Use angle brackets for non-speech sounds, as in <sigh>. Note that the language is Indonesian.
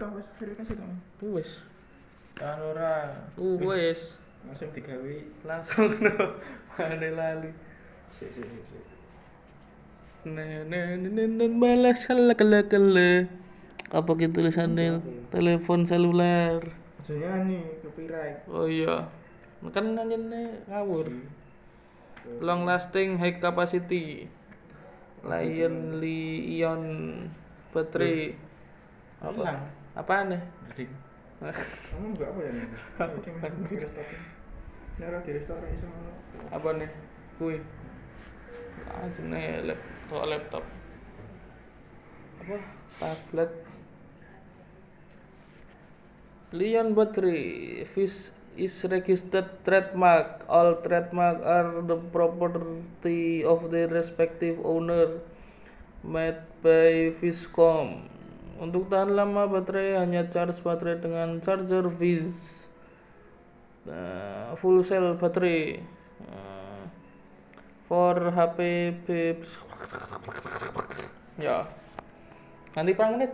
tau wis verifikasi tau. Wis. Kan ora Wis. langsung digawe. Langsung <laughs> no. Mana lali. Sik sik sik, sik. Nah, nah, nah, nah, balas kala kala kala. Apa gitu tulisannya? Telepon seluler. Aja nyanyi copyright. Oh iya. Kan nyanyinya ngawur. Long lasting high capacity. Lion Lion baterai. Apa? Hilang. <laughs> Apaan nih? Kamu enggak apa ya nih? Apaan? Di restoran. Iso ngono. Apa nih? Kui. Aja nih laptop laptop. Apa? Tablet. Lion battery Fish is registered trademark. All trademark are the property of the respective owner made by Viscom. Untuk tahan lama baterai hanya charge baterai dengan charger Viz. Uh, full cell baterai. Uh, for HP ya. Nanti perang menit.